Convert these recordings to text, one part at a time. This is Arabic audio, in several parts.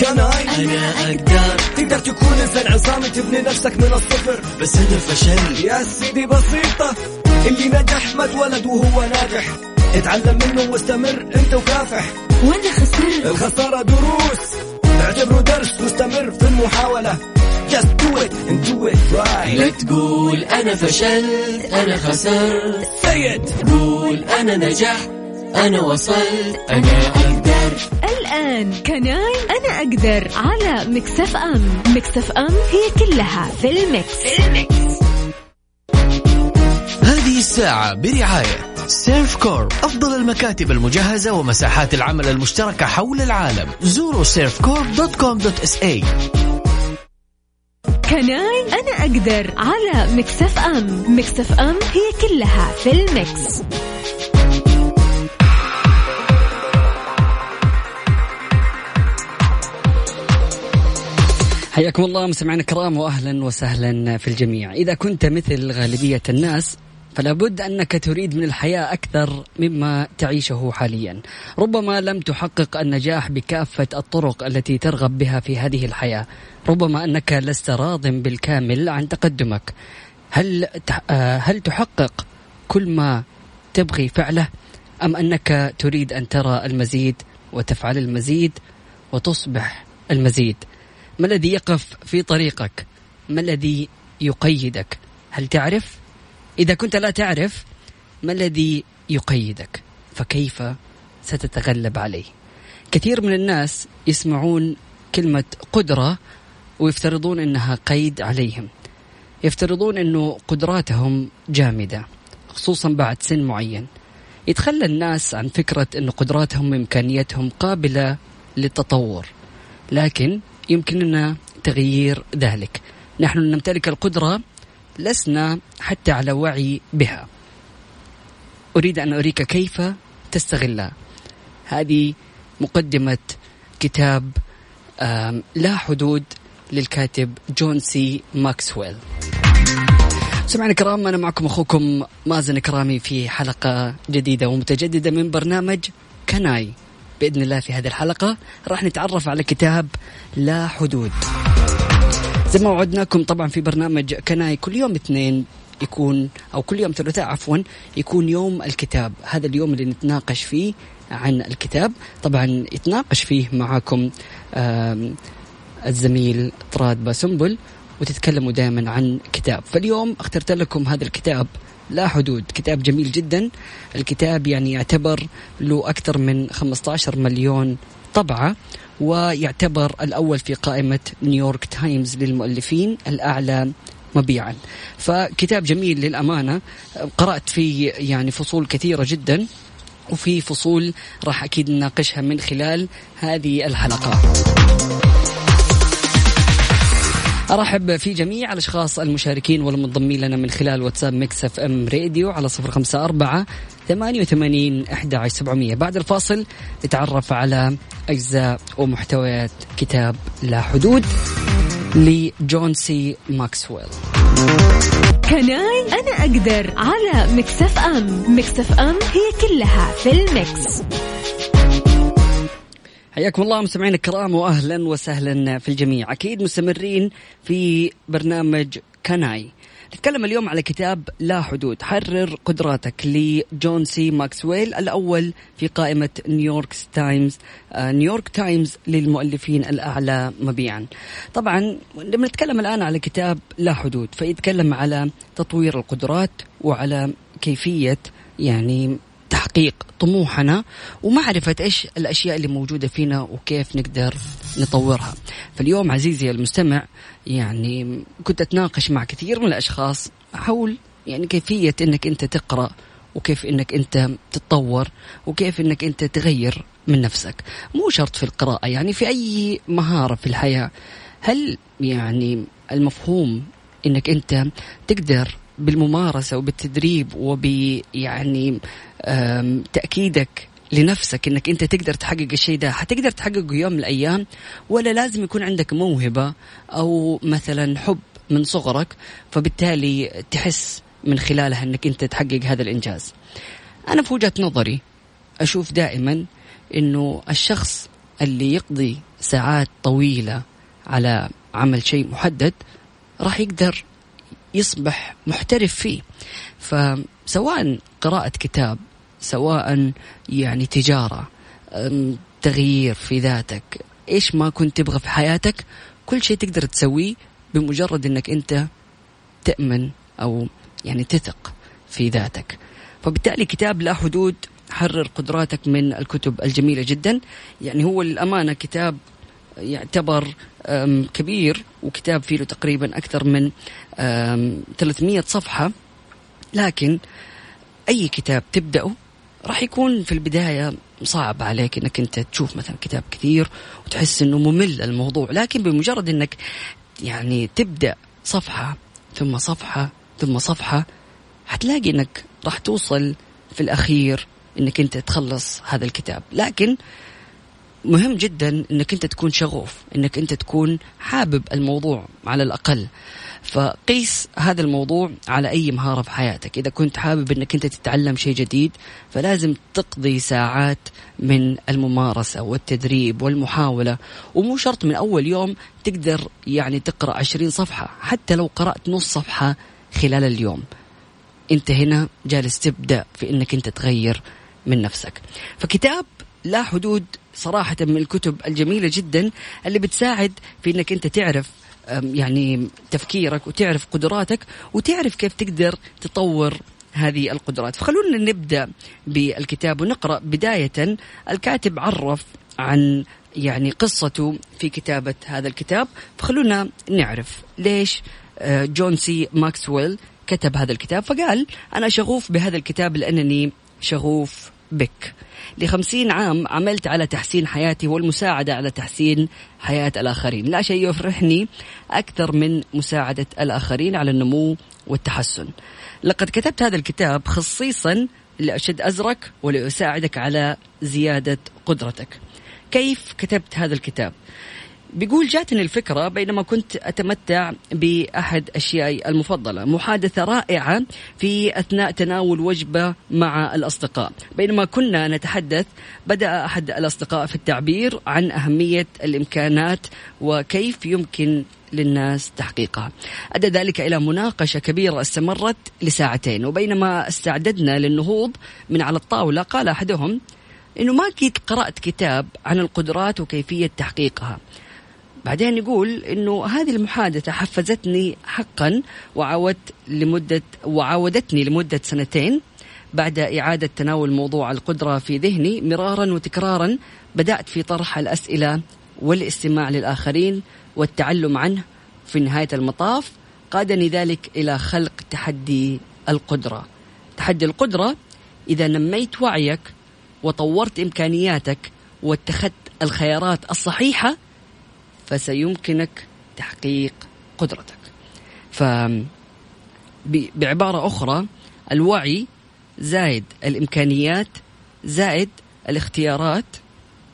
كناي أنا أقدر. تقدر تكون إنسان عصامي تبني نفسك من الصفر. بس أنا فشلت يا سيدي بسيطة اللي نجح ما اتولد وهو ناجح. اتعلم منه واستمر أنت وكافح. وأنا خسرت الخسارة دروس. اعتبره درس واستمر في المحاولة. Just do it and do it right. لا تقول أنا فشلت أنا خسرت. It. قول أنا نجحت. أنا وصلت أنا أقدر. الآن Can I أنا أقدر. على Mix FM. Mix FM هي كلها في ال mix, في ال mix. هذه الساعة برعاية Servcorp أفضل المكاتب المجهزة ومساحات العمل المشتركة حول العالم. زوروا Servcorp dot com dot SA. Can I أنا أقدر. على Mix FM. Mix FM هي كلها في ال mix حياكم الله مستمعينا الكرام واهلا وسهلا في الجميع، إذا كنت مثل غالبية الناس فلا بد أنك تريد من الحياة أكثر مما تعيشه حاليا. ربما لم تحقق النجاح بكافة الطرق التي ترغب بها في هذه الحياة. ربما أنك لست راض بالكامل عن تقدمك. هل هل تحقق كل ما تبغي فعله أم أنك تريد أن ترى المزيد وتفعل المزيد وتصبح المزيد؟ ما الذي يقف في طريقك؟ ما الذي يقيدك؟ هل تعرف؟ إذا كنت لا تعرف ما الذي يقيدك؟ فكيف ستتغلب عليه؟ كثير من الناس يسمعون كلمة قدرة ويفترضون إنها قيد عليهم. يفترضون انه قدراتهم جامدة خصوصا بعد سن معين. يتخلى الناس عن فكرة انه قدراتهم وامكانياتهم قابلة للتطور. لكن يمكننا تغيير ذلك. نحن نمتلك القدرة لسنا حتى على وعي بها. أريد أن أريك كيف تستغلها هذه مقدمة كتاب لا حدود للكاتب جون سي ماكسويل. سمعنا الكرام أنا معكم أخوكم مازن كرامي في حلقة جديدة ومتجددة من برنامج كناي. بإذن الله في هذه الحلقة. راح نتعرف على كتاب لا حدود. زي ما وعدناكم طبعا في برنامج كناي كل يوم اثنين يكون أو كل يوم ثلاثاء عفوا يكون يوم الكتاب. هذا اليوم اللي نتناقش فيه عن الكتاب. طبعا يتناقش فيه معاكم الزميل طراد باسنبل وتتكلموا دائما عن كتاب. فاليوم اخترت لكم هذا الكتاب لا حدود. كتاب جميل جدا. الكتاب يعني يعتبر له أكثر من 15 مليون طبعة ويعتبر الأول في قائمة نيويورك تايمز للمؤلفين الأعلى مبيعا. فكتاب جميل للأمانة. قرأت فيه يعني فصول كثيرة جدا وفي فصول راح أكيد نناقشها من خلال هذه الحلقة. أرحب في جميع الأشخاص المشاركين والمنضمين لنا من خلال واتساب Mix FM Radio على صفر خمسة أربعة ثمانية وثمانين أحد سبعمية. بعد الفاصل نتعرف على أجزاء ومحتويات كتاب لا حدود لجون سي ماكسويل. Can I أنا أقدر على Mix FM. Mix FM هي كلها في ال Mix حياكم الله مستمعينا الكرام واهلا وسهلا في الجميع. أكيد مستمرين في برنامج Can I. نتكلم اليوم على كتاب لا حدود. حرر قدراتك لجون سي ماكسويل الأول في قائمة نيويورك تايمز نيويورك تايمز للمؤلفين الأعلى مبيعا. طبعا لما نتكلم الآن على كتاب لا حدود فيتكلم على تطوير القدرات وعلى كيفية يعني تحقيق طموحنا ومعرفة إيش الأشياء اللي موجودة فينا وكيف نقدر نطورها. فاليوم عزيزي المستمع يعني كنت أتناقش مع كثير من الأشخاص حول يعني كيفية أنك أنت تقرأ وكيف إنك أنت تتطور وكيف إنك أنت تغير من نفسك. مو شرط في القراءة يعني في أي مهارة في الحياة هل يعني المفهوم إنك أنت تقدر بالممارسة وبالتدريب وب يعني تأكيدك لنفسك إنك أنت تقدر تحقق الشيء ده حتقدر تحققه يوم من الأيام ولا لازم يكون عندك موهبة أو مثلا حب من صغرك فبالتالي تحس من خلالها إنك أنت تحقق هذا الإنجاز. أنا في وجهة نظري أشوف دائما إنه الشخص اللي يقضي ساعات طويلة على عمل شيء محدد راح يقدر يصبح محترف فيه فسواء قراءة كتاب سواء يعني تجارة تغيير في ذاتك. إيش ما كنت تبغى في حياتك كل شيء تقدر تسويه بمجرد إنك أنت تأمن أو يعني تثق في ذاتك. فبالتالي كتاب لا حدود حرر قدراتك من الكتب الجميلة جدا. يعني هو للأمانة كتاب يعتبر كبير وكتاب فيه له تقريبا أكثر من 300 صفحة. لكن أي كتاب تبدأه راح يكون في البداية صعب عليك إنك أنت تشوف مثلا كتاب كثير وتحس إنه ممل الموضوع لكن بمجرد إنك يعني تبدأ صفحة ثم صفحة ثم صفحة حتلاقي إنك راح توصل في الأخير إنك أنت تخلص هذا الكتاب. لكن مهم جدا إنك أنت تكون شغوف إنك أنت تكون حابب الموضوع على الأقل. فقيس هذا الموضوع على أي مهارة في حياتك. إذا كنت حابب إنك أنت تتعلم شيء جديد فلازم تقضي ساعات من الممارسة والتدريب والمحاولة. ومو شرط من أول يوم تقدر يعني تقرأ عشرين صفحة حتى لو قرأت نص صفحة خلال اليوم. أنت هنا جالس تبدأ في إنك أنت تغير من نفسك. فكتاب لا حدود صراحة من الكتب الجميلة جدا اللي بتساعد في إنك أنت تعرف يعني تفكيرك وتعرف قدراتك وتعرف كيف تقدر تطور هذه القدرات. فخلونا نبدأ بالكتاب ونقرأ بداية. الكاتب عرف عن يعني قصته في كتابة هذا الكتاب. فخلونا نعرف ليش آه، جون سي ماكسويل كتب هذا الكتاب. فقال أنا شغوف بهذا الكتاب لأنني شغوف بك. لخمسين عام عملت على تحسين حياتي والمساعدة على تحسين حياة الآخرين. لا شيء يفرحني أكثر من مساعدة الآخرين على النمو والتحسن. لقد كتبت هذا الكتاب خصيصا لأشد أزرك ولأساعدك على زيادة قدرتك. كيف كتبت هذا الكتاب؟ بيقول جاتني الفكرة بينما كنت أتمتع بأحد أشيائي المفضلة. محادثة رائعة في أثناء تناول وجبة مع الأصدقاء. بينما كنا نتحدث بدأ أحد الأصدقاء في التعبير عن أهمية الإمكانات وكيف يمكن للناس تحقيقها. أدى ذلك إلى مناقشة كبيرة استمرت لساعتين وبينما استعددنا للنهوض من على الطاولة قال أحدهم إنه ما كنت قرأت كتاب عن القدرات وكيفية تحقيقها. بعدين يقول إنه هذه المحادثة حفزتني حقا وعودت لمده وعودتني لمدة سنتين بعد إعادة تناول موضوع القدرة في ذهني مرارا وتكرارا بدأت في طرح الأسئلة والاستماع للآخرين والتعلم عنه في نهاية المطاف قادني ذلك إلى خلق تحدي القدرة. تحدي القدرة إذا نميت وعيك وطورت إمكانياتك واتخذت الخيارات الصحيحة فسيمكنك تحقيق قدرتك. ف بعبارة أخرى الوعي زائد الإمكانيات زائد الاختيارات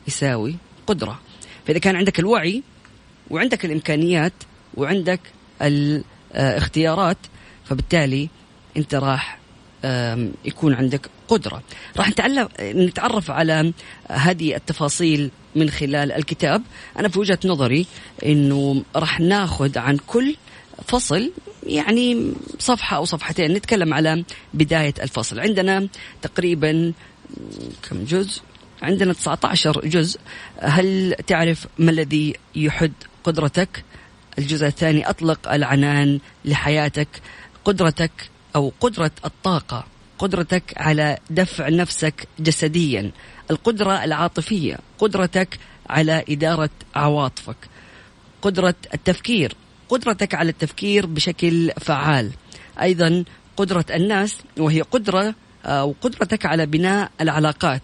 يساوي قدرة. فإذا كان عندك الوعي وعندك الإمكانيات وعندك الاختيارات فبالتالي أنت راح يكون عندك قدرة. راح نتعرف على هذه التفاصيل من خلال الكتاب. أنا في وجهة نظري أنه راح ناخذ عن كل فصل يعني صفحة أو صفحتين نتكلم على بداية الفصل. عندنا تقريبا كم جزء؟ عندنا 19 جزء. هل تعرف ما الذي يحد قدرتك؟ الجزء الثاني أطلق العنان لحياتك. قدرتك أو قدرة الطاقة قدرتك على دفع نفسك جسديا. القدرة العاطفية قدرتك على إدارة عواطفك قدرة التفكير قدرتك على التفكير بشكل فعال. أيضا قدرة الناس وهي قدرة أو قدرتك على بناء العلاقات.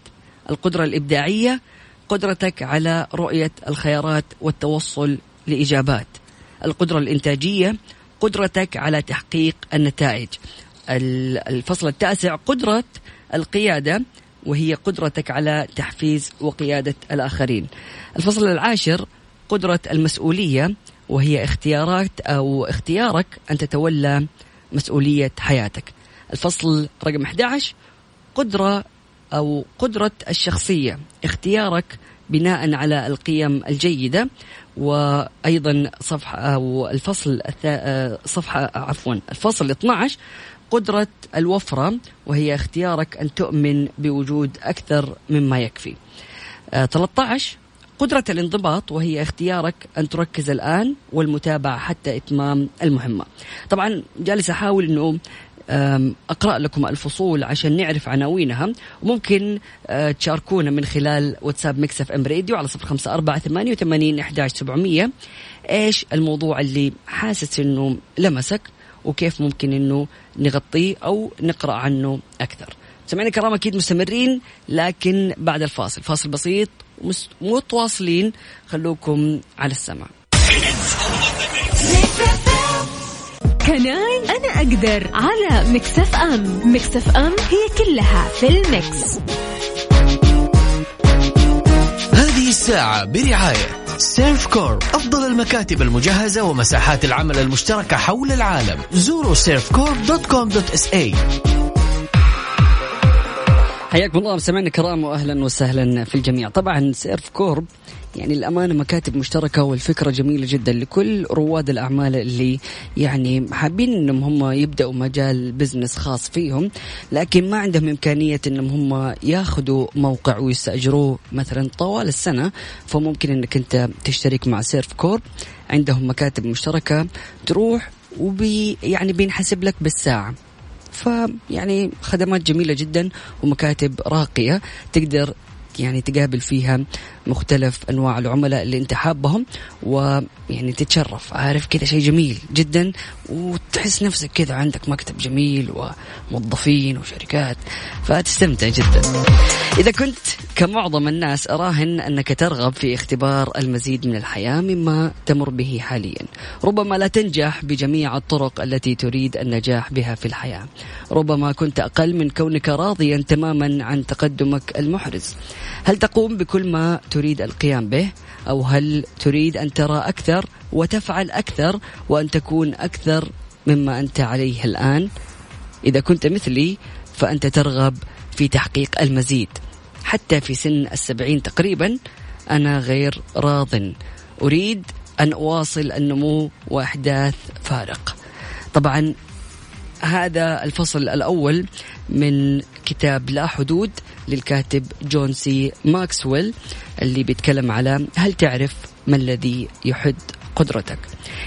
القدرة الإبداعية قدرتك على رؤية الخيارات والتوصل لإجابات. القدرة الإنتاجية قدرتك على تحقيق النتائج. الفصل التاسع قدرة القيادة. وهي قدرتك على تحفيز وقيادة الآخرين. الفصل العاشر قدرة المسؤولية وهي اختيارات أو اختيارك أن تتولى مسؤولية حياتك. الفصل رقم 11 قدرة أو قدرة الشخصية اختيارك بناء على القيم الجيدة. وأيضا صفحة أو الفصل صفحة عفوا الفصل 12 قدرة الوفرة وهي اختيارك أن تؤمن بوجود أكثر مما يكفي. 13 قدرة الانضباط وهي اختيارك أن تركز الآن والمتابعة حتى إتمام المهمة. طبعا جالس أحاول أنه أقرأ لكم الفصول عشان نعرف عناوينها. وممكن أه، تشاركونا من خلال واتساب Mix FM Radio على صفر خمسة أربعة ثمانية وثمانين أحداش سبعمية. إيش الموضوع اللي حاسس أنه لمسك وكيف ممكن أنه نغطيه أو نقرأ عنه أكثر؟ سمعنا كرام أكيد مستمرين لكن بعد الفاصل. فاصل بسيط متواصلين. خلوكم على السمع Can I أنا أقدر على Mix FM Mix FM هي كلها في ال Mix هذه الساعة برعاية Servcorp أفضل المكاتب المجهزة ومساحات العمل المشتركة حول العالم. زوروا Servcorp dot com dot SA حياكم الله مستمعينا الكرام واهلا وسهلا في الجميع. طبعا Servcorp يعني الأمانة مكاتب مشتركة والفكرة جميلة جدا لكل رواد الأعمال اللي يعني حابين أنهم هم يبدأوا مجال business خاص فيهم لكن ما عندهم إمكانية أنهم هم ياخذوا موقع ويستأجروه مثلا طوال السنة. فممكن أنك أنت تشترك مع Servcorp. عندهم مكاتب مشتركة تروح وبي يعني بينحسب لك بالساعة. فيعني خدمات جميلة جدا ومكاتب راقية. تقدر يعني تقابل فيها مختلف أنواع العملاء اللي أنت حابهم ويعني تتشرف. عارف كذا شيء جميل جدا وتحس نفسك كذا عندك مكتب جميل وموظفين وشركات فتستمتع جدا. إذا كنت كمعظم الناس أراهن أنك ترغب في اختبار المزيد من الحياة مما تمر به حاليا. ربما لا تنجح بجميع الطرق التي تريد النجاح بها في الحياة. ربما كنت أقل من كونك راضيا تماما عن تقدمك المحرز. هل تقوم بكل ما تريد القيام به؟ أو هل تريد أن ترى أكثر وتفعل أكثر وأن تكون أكثر مما أنت عليه الآن؟ إذا كنت مثلي فأنت ترغب في تحقيق المزيد. حتى في سن السبعين تقريبا أنا غير راض. أريد أن أواصل النمو وأحداث فارق. طبعا هذا الفصل الأول من كتاب لا حدود للكاتب جون سي ماكسويل اللي بيتكلم على هل تعرف ما الذي يحد قدرتك.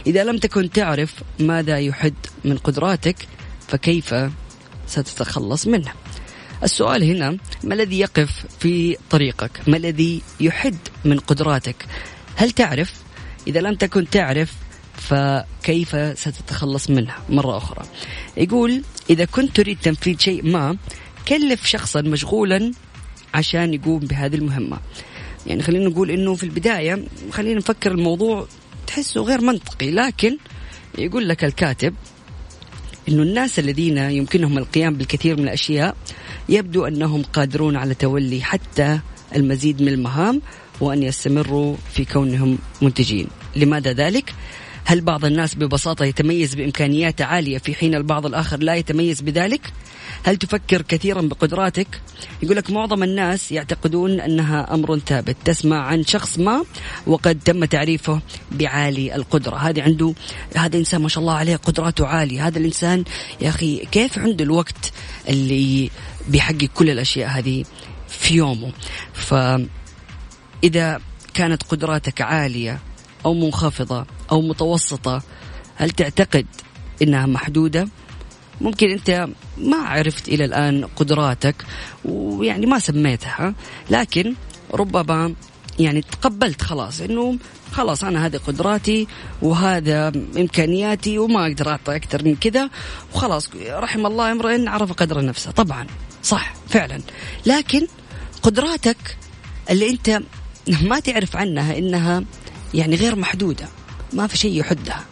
إذا لم تكن تعرف ماذا يحد من قدراتك فكيف ستتخلص منه؟ السؤال هنا ما الذي يقف في طريقك؟ ما الذي يحد من قدراتك؟ هل تعرف؟ إذا لم تكن تعرف فكيف ستتخلص منه مرة أخرى. يقول إذا كنت تريد تنفيذ شيء ما كلف شخصا مشغولا عشان يقوم بهذه المهمة. يعني خلينا نقول إنه في البداية خلينا نفكر الموضوع تحسه غير منطقي لكن يقول لك الكاتب إنه الناس الذين يمكنهم القيام بالكثير من الأشياء يبدو أنهم قادرون على تولي حتى المزيد من المهام وأن يستمروا في كونهم منتجين. لماذا ذلك؟ هل بعض الناس ببساطة يتميز بإمكانيات عالية في حين البعض الآخر لا يتميز بذلك؟ هل تفكر كثيرا بقدراتك؟ يقول لك معظم الناس يعتقدون أنها أمر ثابت تسمع عن شخص ما وقد تم تعريفه بعالي القدرة هذا عنده هذا إنسان ما شاء الله عليه قدراته عالية هذا الإنسان يا أخي كيف عنده الوقت اللي بيحقق كل الأشياء هذه في يومه فإذا كانت قدراتك عالية أو منخفضة أو متوسطة هل تعتقد إنها محدودة؟ ممكن أنت ما عرفت إلى الآن قدراتك ويعني ما سميتها لكن ربما يعني تقبلت خلاص إنه خلاص أنا هذه قدراتي وهذا إمكانياتي وما أقدر أعطي أكثر من كذا وخلاص رحم الله امرئ عرف قدر نفسه طبعا صح فعلا لكن قدراتك اللي أنت ما تعرف عنها إنها يعني غير محدودة ما في شيء يحدها.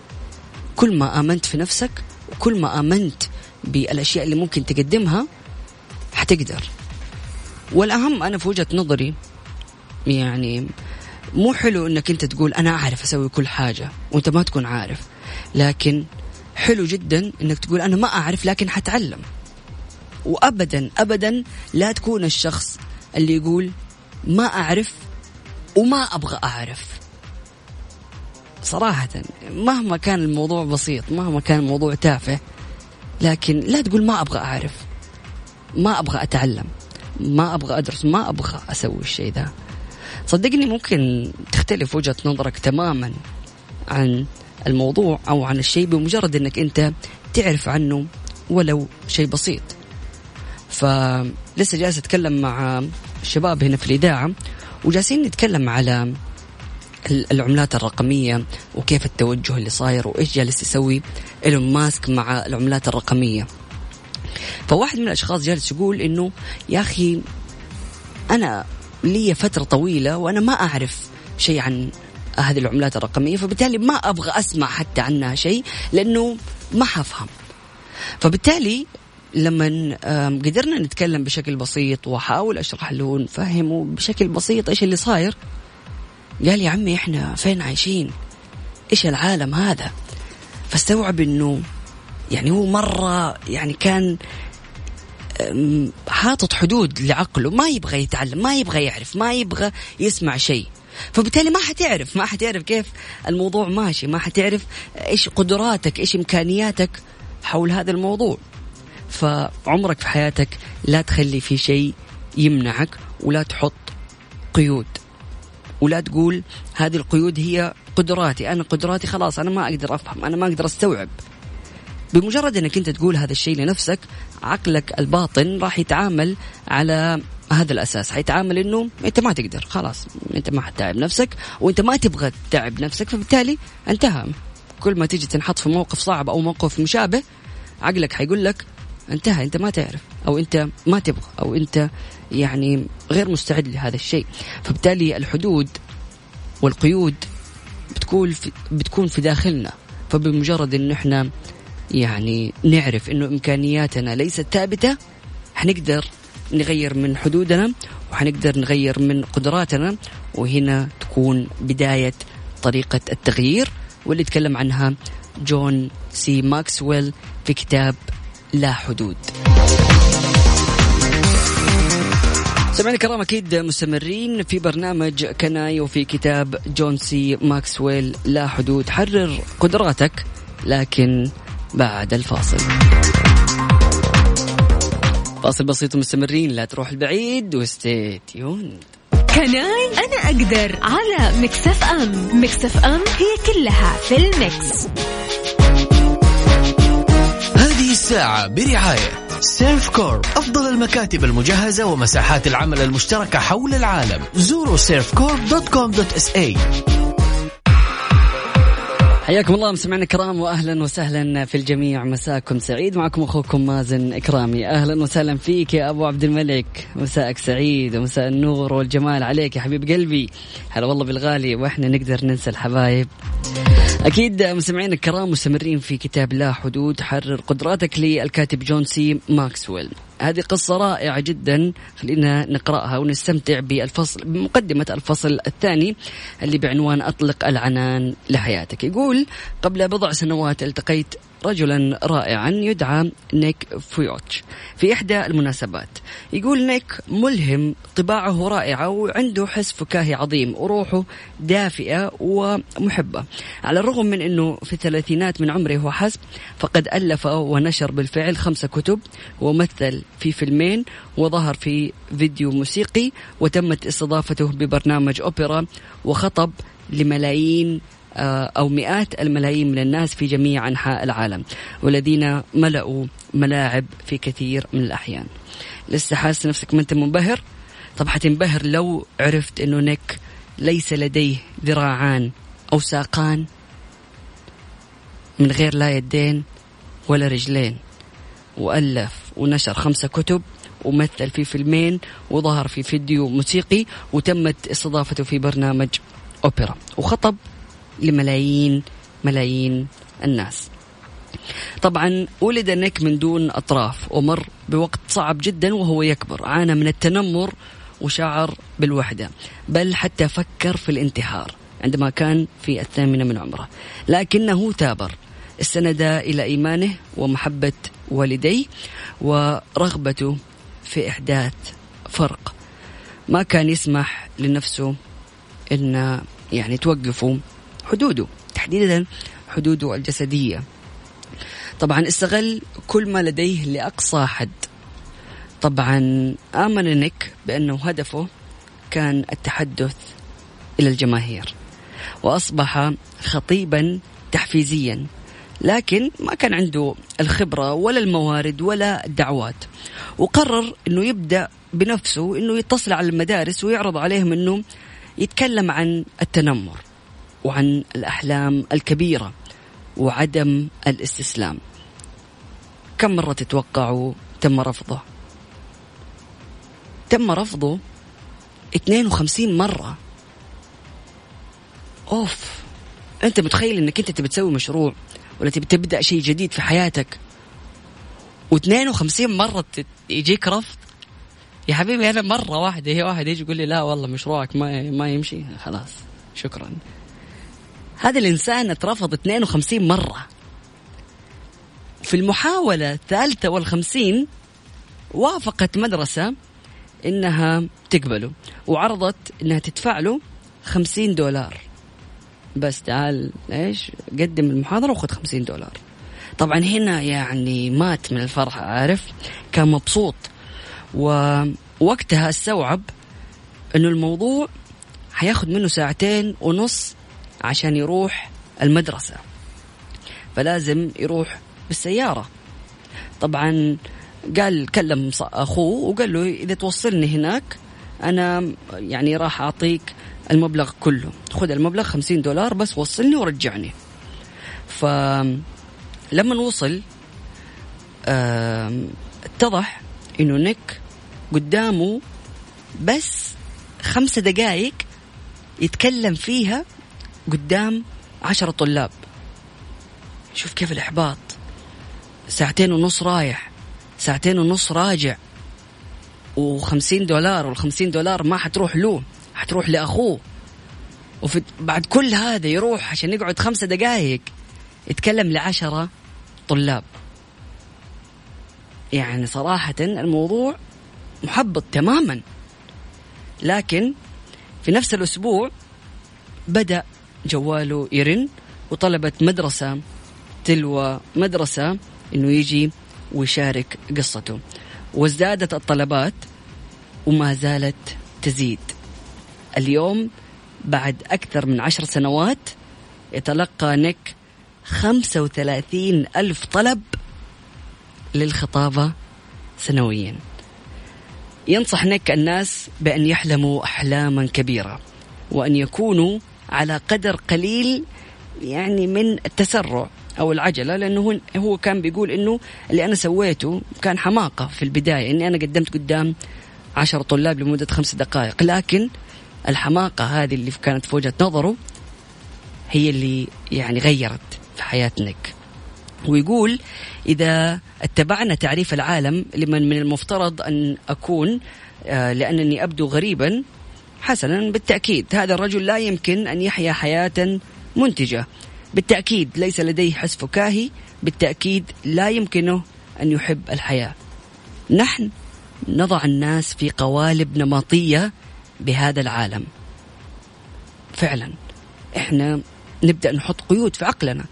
كل ما آمنت في نفسك وكل ما آمنت بالأشياء اللي ممكن تقدمها حتقدر. والأهم أنا في وجهة نظري يعني مو حلو إنك أنت تقول أنا أعرف أسوي كل حاجة وأنت ما تكون عارف. لكن حلو جدا إنك تقول أنا ما أعرف لكن حتعلم. وابدا ابدا لا تكون الشخص اللي يقول ما أعرف وما أبغى أعرف. صراحة مهما كان الموضوع بسيط مهما كان الموضوع تافه لكن لا تقول ما أبغى أعرف ما أبغى أتعلم ما أبغى أدرس ما أبغى أسوي الشيء ذا. صدقني ممكن تختلف وجهة نظرك تماما عن الموضوع أو عن الشيء بمجرد إنك أنت تعرف عنه ولو شيء بسيط. فلسه جالس أتكلم مع الشباب هنا في الإذاعة وجالسين نتكلم على العملات الرقمية وكيف التوجه اللي صاير وإيش جالس يسوي. إيلون ماسك مع العملات الرقمية. فواحد من الأشخاص جالس يقول إنه يا أخي أنا لي فترة طويلة وأنا ما أعرف شيء عن هذه العملات الرقمية فبالتالي ما أبغى أسمع حتى عنها شيء لأنه ما حفهم فبالتالي لما قدرنا نتكلم بشكل بسيط وأحاول أشرح له ونفهمه بشكل بسيط إيش اللي صاير. قال يا عمي إحنا فين عايشين؟ إيش العالم هذا؟ فاستوعب إنه يعني هو مرة يعني كان حاطط حدود لعقله ما يبغى يتعلم ما يبغى يعرف ما يبغى يسمع شيء. فبالتالي ما حتعرف ما حتعرف كيف الموضوع ماشي ما حتعرف إيش قدراتك إيش إمكانياتك حول هذا الموضوع. فعمرك في حياتك لا تخلي في شيء يمنعك ولا تحط قيود. ولا تقول هذه القيود هي قدراتي. أنا قدراتي خلاص أنا ما أقدر أفهم أنا ما أقدر أستوعب. بمجرد إنك أنت تقول هذا الشيء لنفسك عقلك الباطن راح يتعامل على هذا الأساس. حيتعامل إنه أنت ما تقدر خلاص. أنت ما حتتعب نفسك وأنت ما تبغى تتعب نفسك فبالتالي انتهى. كل ما تيجي تنحط في موقف صعب أو موقف مشابه عقلك حيقول لك انتهى أنت ما تعرف أو أنت ما تبغى أو أنت يعني غير مستعد لهذا الشيء. فبالتالي الحدود والقيود بتكون في بتكون في داخلنا. فبمجرد انه إحنا يعني نعرف إنه إمكانياتنا ليست ثابتة حنقدر نغير من حدودنا وحنقدر نغير من قدراتنا. وهنا تكون بداية طريقة التغيير واللي تكلم عنها جون سي ماكسويل في كتاب لا حدود. سمعنا الكرام أكيد مستمرين في برنامج Can I وفي كتاب جون سي ماكسويل لا حدود حرر قدراتك لكن بعد الفاصل. فاصل بسيط مستمرين لا تروحوا بعيد و stay tuned Can I أنا أقدر على Mix FM. Mix FM هي كلها في ال Mix هذه الساعة برعاية Servcorp أفضل المكاتب المجهزة ومساحات العمل المشتركة حول العالم. زوروا Servcorp dot com dot SA. حياكم الله مستمعينا الكرام واهلا وسهلا في الجميع. مساكم سعيد. معكم أخوكم مازن إكرامي. أهلا وسهلا فيك يا أبو عبد الملك. مساءك سعيد ومساء النور والجمال عليك يا حبيب قلبي. هلا والله بالغالي وإحنا نقدر ننسى الحبايب. أكيد مستمعينا الكرام مستمرين في كتاب لا حدود حرر قدراتك للكاتب جون سي ماكسويل. هذه قصة رائعة جدا خلينا نقرأها ونستمتع بالفصل بمقدمة الفصل الثاني اللي بعنوان أطلق العنان لحياتك. يقول قبل بضع سنوات التقيت رجلا رائعا يدعى نيك فيوتش. في إحدى المناسبات يقول نيك ملهم طباعه رائعة وعنده حس فكاهي عظيم وروحه دافئة ومحبة. على الرغم من أنه في الثلاثينات من عمره وحسب فقد ألف ونشر بالفعل خمسة كتب ومثل في فيلمين وظهر في فيديو موسيقي وتمت استضافته ببرنامج أوبرا وخطب لملايين أو مئات الملايين من الناس في جميع أنحاء العالم والذين ملأوا ملاعب في كثير من الأحيان. لسه حاسس نفسك ما أنت منبهر؟ طب حتنبهر لو عرفت أنه نيك ليس لديه ذراعان أو ساقان من غير لا يدين ولا رجلين. وألف ونشر خمسة كتب ومثل في فيلمين وظهر في فيديو موسيقي وتمت استضافته في برنامج أوبرا. وخطب لملايين ملايين الناس. طبعا ولد نيك من دون أطراف ومر بوقت صعب جدا وهو يكبر عانى من التنمر وشعر بالوحدة بل حتى فكر في الانتحار عندما كان في الثامنة من عمره. لكنه ثابر استند إلى إيمانه ومحبة والديه ورغبته في إحداث فرق. ما كان يسمح لنفسه إن يعني توقفوا حدوده تحديدا حدوده الجسدية. طبعا استغل كل ما لديه لأقصى حد. طبعا آمن نيك بانه هدفه كان التحدث إلى الجماهير وأصبح خطيبا تحفيزيا. لكن ما كان عنده الخبرة ولا الموارد ولا الدعوات وقرر أنه يبدأ بنفسه أنه يتصل على المدارس ويعرض عليهم أنه يتكلم عن التنمر. وعن الأحلام الكبيرة وعدم الاستسلام. كم مرة تتوقعوا تم رفضه؟ تم رفضه 52 مرة. أوف. أنت متخيل إنك أنت تبي تسوي مشروع ولا تبي تبدأ شيء جديد في حياتك و52 مرة يجيك رفض؟ يا حبيبي أنا مرة واحدة هي واحد يجي يقول لي لا والله مشروعك ما ما يمشي. خلاص. شكرا. هذا الإنسان اترفض 52 مرة. في المحاولة الثالثة والخمسين وافقت مدرسة إنها تقبله وعرضت إنها تدفع له خمسين دولار. بس تعال إيش؟ قدم المحاضرة وخذ خمسين دولار. طبعا هنا يعني مات من الفرح عارف؟ كان مبسوط. ووقتها استوعب إنه الموضوع حياخد منه ساعتين ونص عشان يروح المدرسة. فلازم يروح بالسيارة. طبعا قال كلم أخوه وقال له إذا توصلني هناك أنا يعني راح أعطيك المبلغ كله. خذ المبلغ خمسين دولار بس وصلني ورجعني. فلما وصل اتضح إنه نيك قدامه بس خمسة دقائق يتكلم فيها قدام عشرة طلاب. شوف كيف الإحباط. ساعتين ونص رايح ساعتين ونص راجع. وخمسين دولار والخمسين دولار ما حتروح له حتروح لأخوه. وفي بعد كل هذا يروح عشان يقعد خمسة دقائق يتكلم لعشرة طلاب. يعني صراحة الموضوع محبط تماما. لكن في نفس الأسبوع بدأ جواله يرن وطلبت مدرسة تلو مدرسة إنه يجي ويشارك قصته. وازدادت الطلبات وما زالت تزيد. اليوم بعد أكثر من عشر سنوات يتلقى نيك خمسة وثلاثين ألف طلب للخطابة سنويا. ينصح نيك الناس بأن يحلموا أحلاما كبيرة وأن يكونوا على قدر قليل يعني من التسرع أو العجلة لأنه هو كان بيقول إنه اللي أنا سويته كان حماقة في البداية إني أنا قدمت قدام عشر طلاب لمدة خمس دقائق. لكن الحماقة هذه اللي كانت في وجهة نظره هي اللي يعني غيرت في حياه نيك ويقول إذا اتبعنا تعريف العالم لمن من المفترض أن أكون آه، لأنني أبدو غريبا حسنا بالتأكيد. هذا الرجل لا يمكن أن يحيا حياة منتجة. بالتأكيد ليس لديه حس فكاهي. بالتأكيد لا يمكنه أن يحب الحياة. نحن نضع الناس في قوالب نمطية بهذا العالم. فعلا. إحنا نبدأ نحط قيود في عقلنا.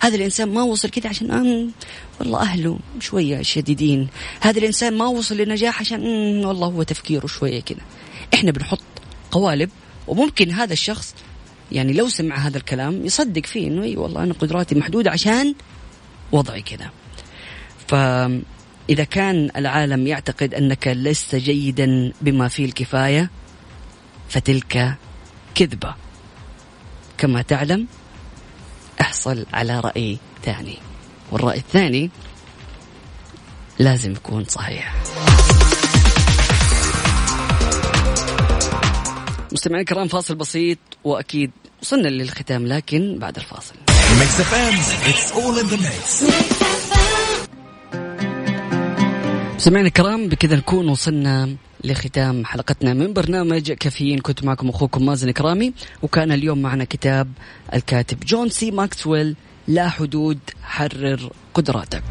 هذا الإنسان ما وصل كذا عشان أم والله أهله شوية شديدين. هذا الإنسان ما وصل لنجاح عشان والله هو تفكيره شوية كذا. إحنا بنحط قوالب وممكن هذا الشخص يعني لو سمع هذا الكلام يصدق فيه إنه إي والله أنا قدراتي محدودة عشان وضعي كذا. فاذا كان العالم يعتقد أنك لست جيدا بما فيه الكفاية فتلك كذبة. كما تعلم احصل على رأي ثاني. والرأي الثاني لازم يكون صحيح. مستمعينا الكرام فاصل بسيط وأكيد وصلنا للختام لكن بعد الفاصل. مستمعينا الكرام بكذا نكون وصلنا لختام حلقتنا من برنامج كافيين. كنت معكم أخوكم مازن كرامي وكان اليوم معنا كتاب الكاتب جون سي ماكسويل لا حدود حرر قدراتك.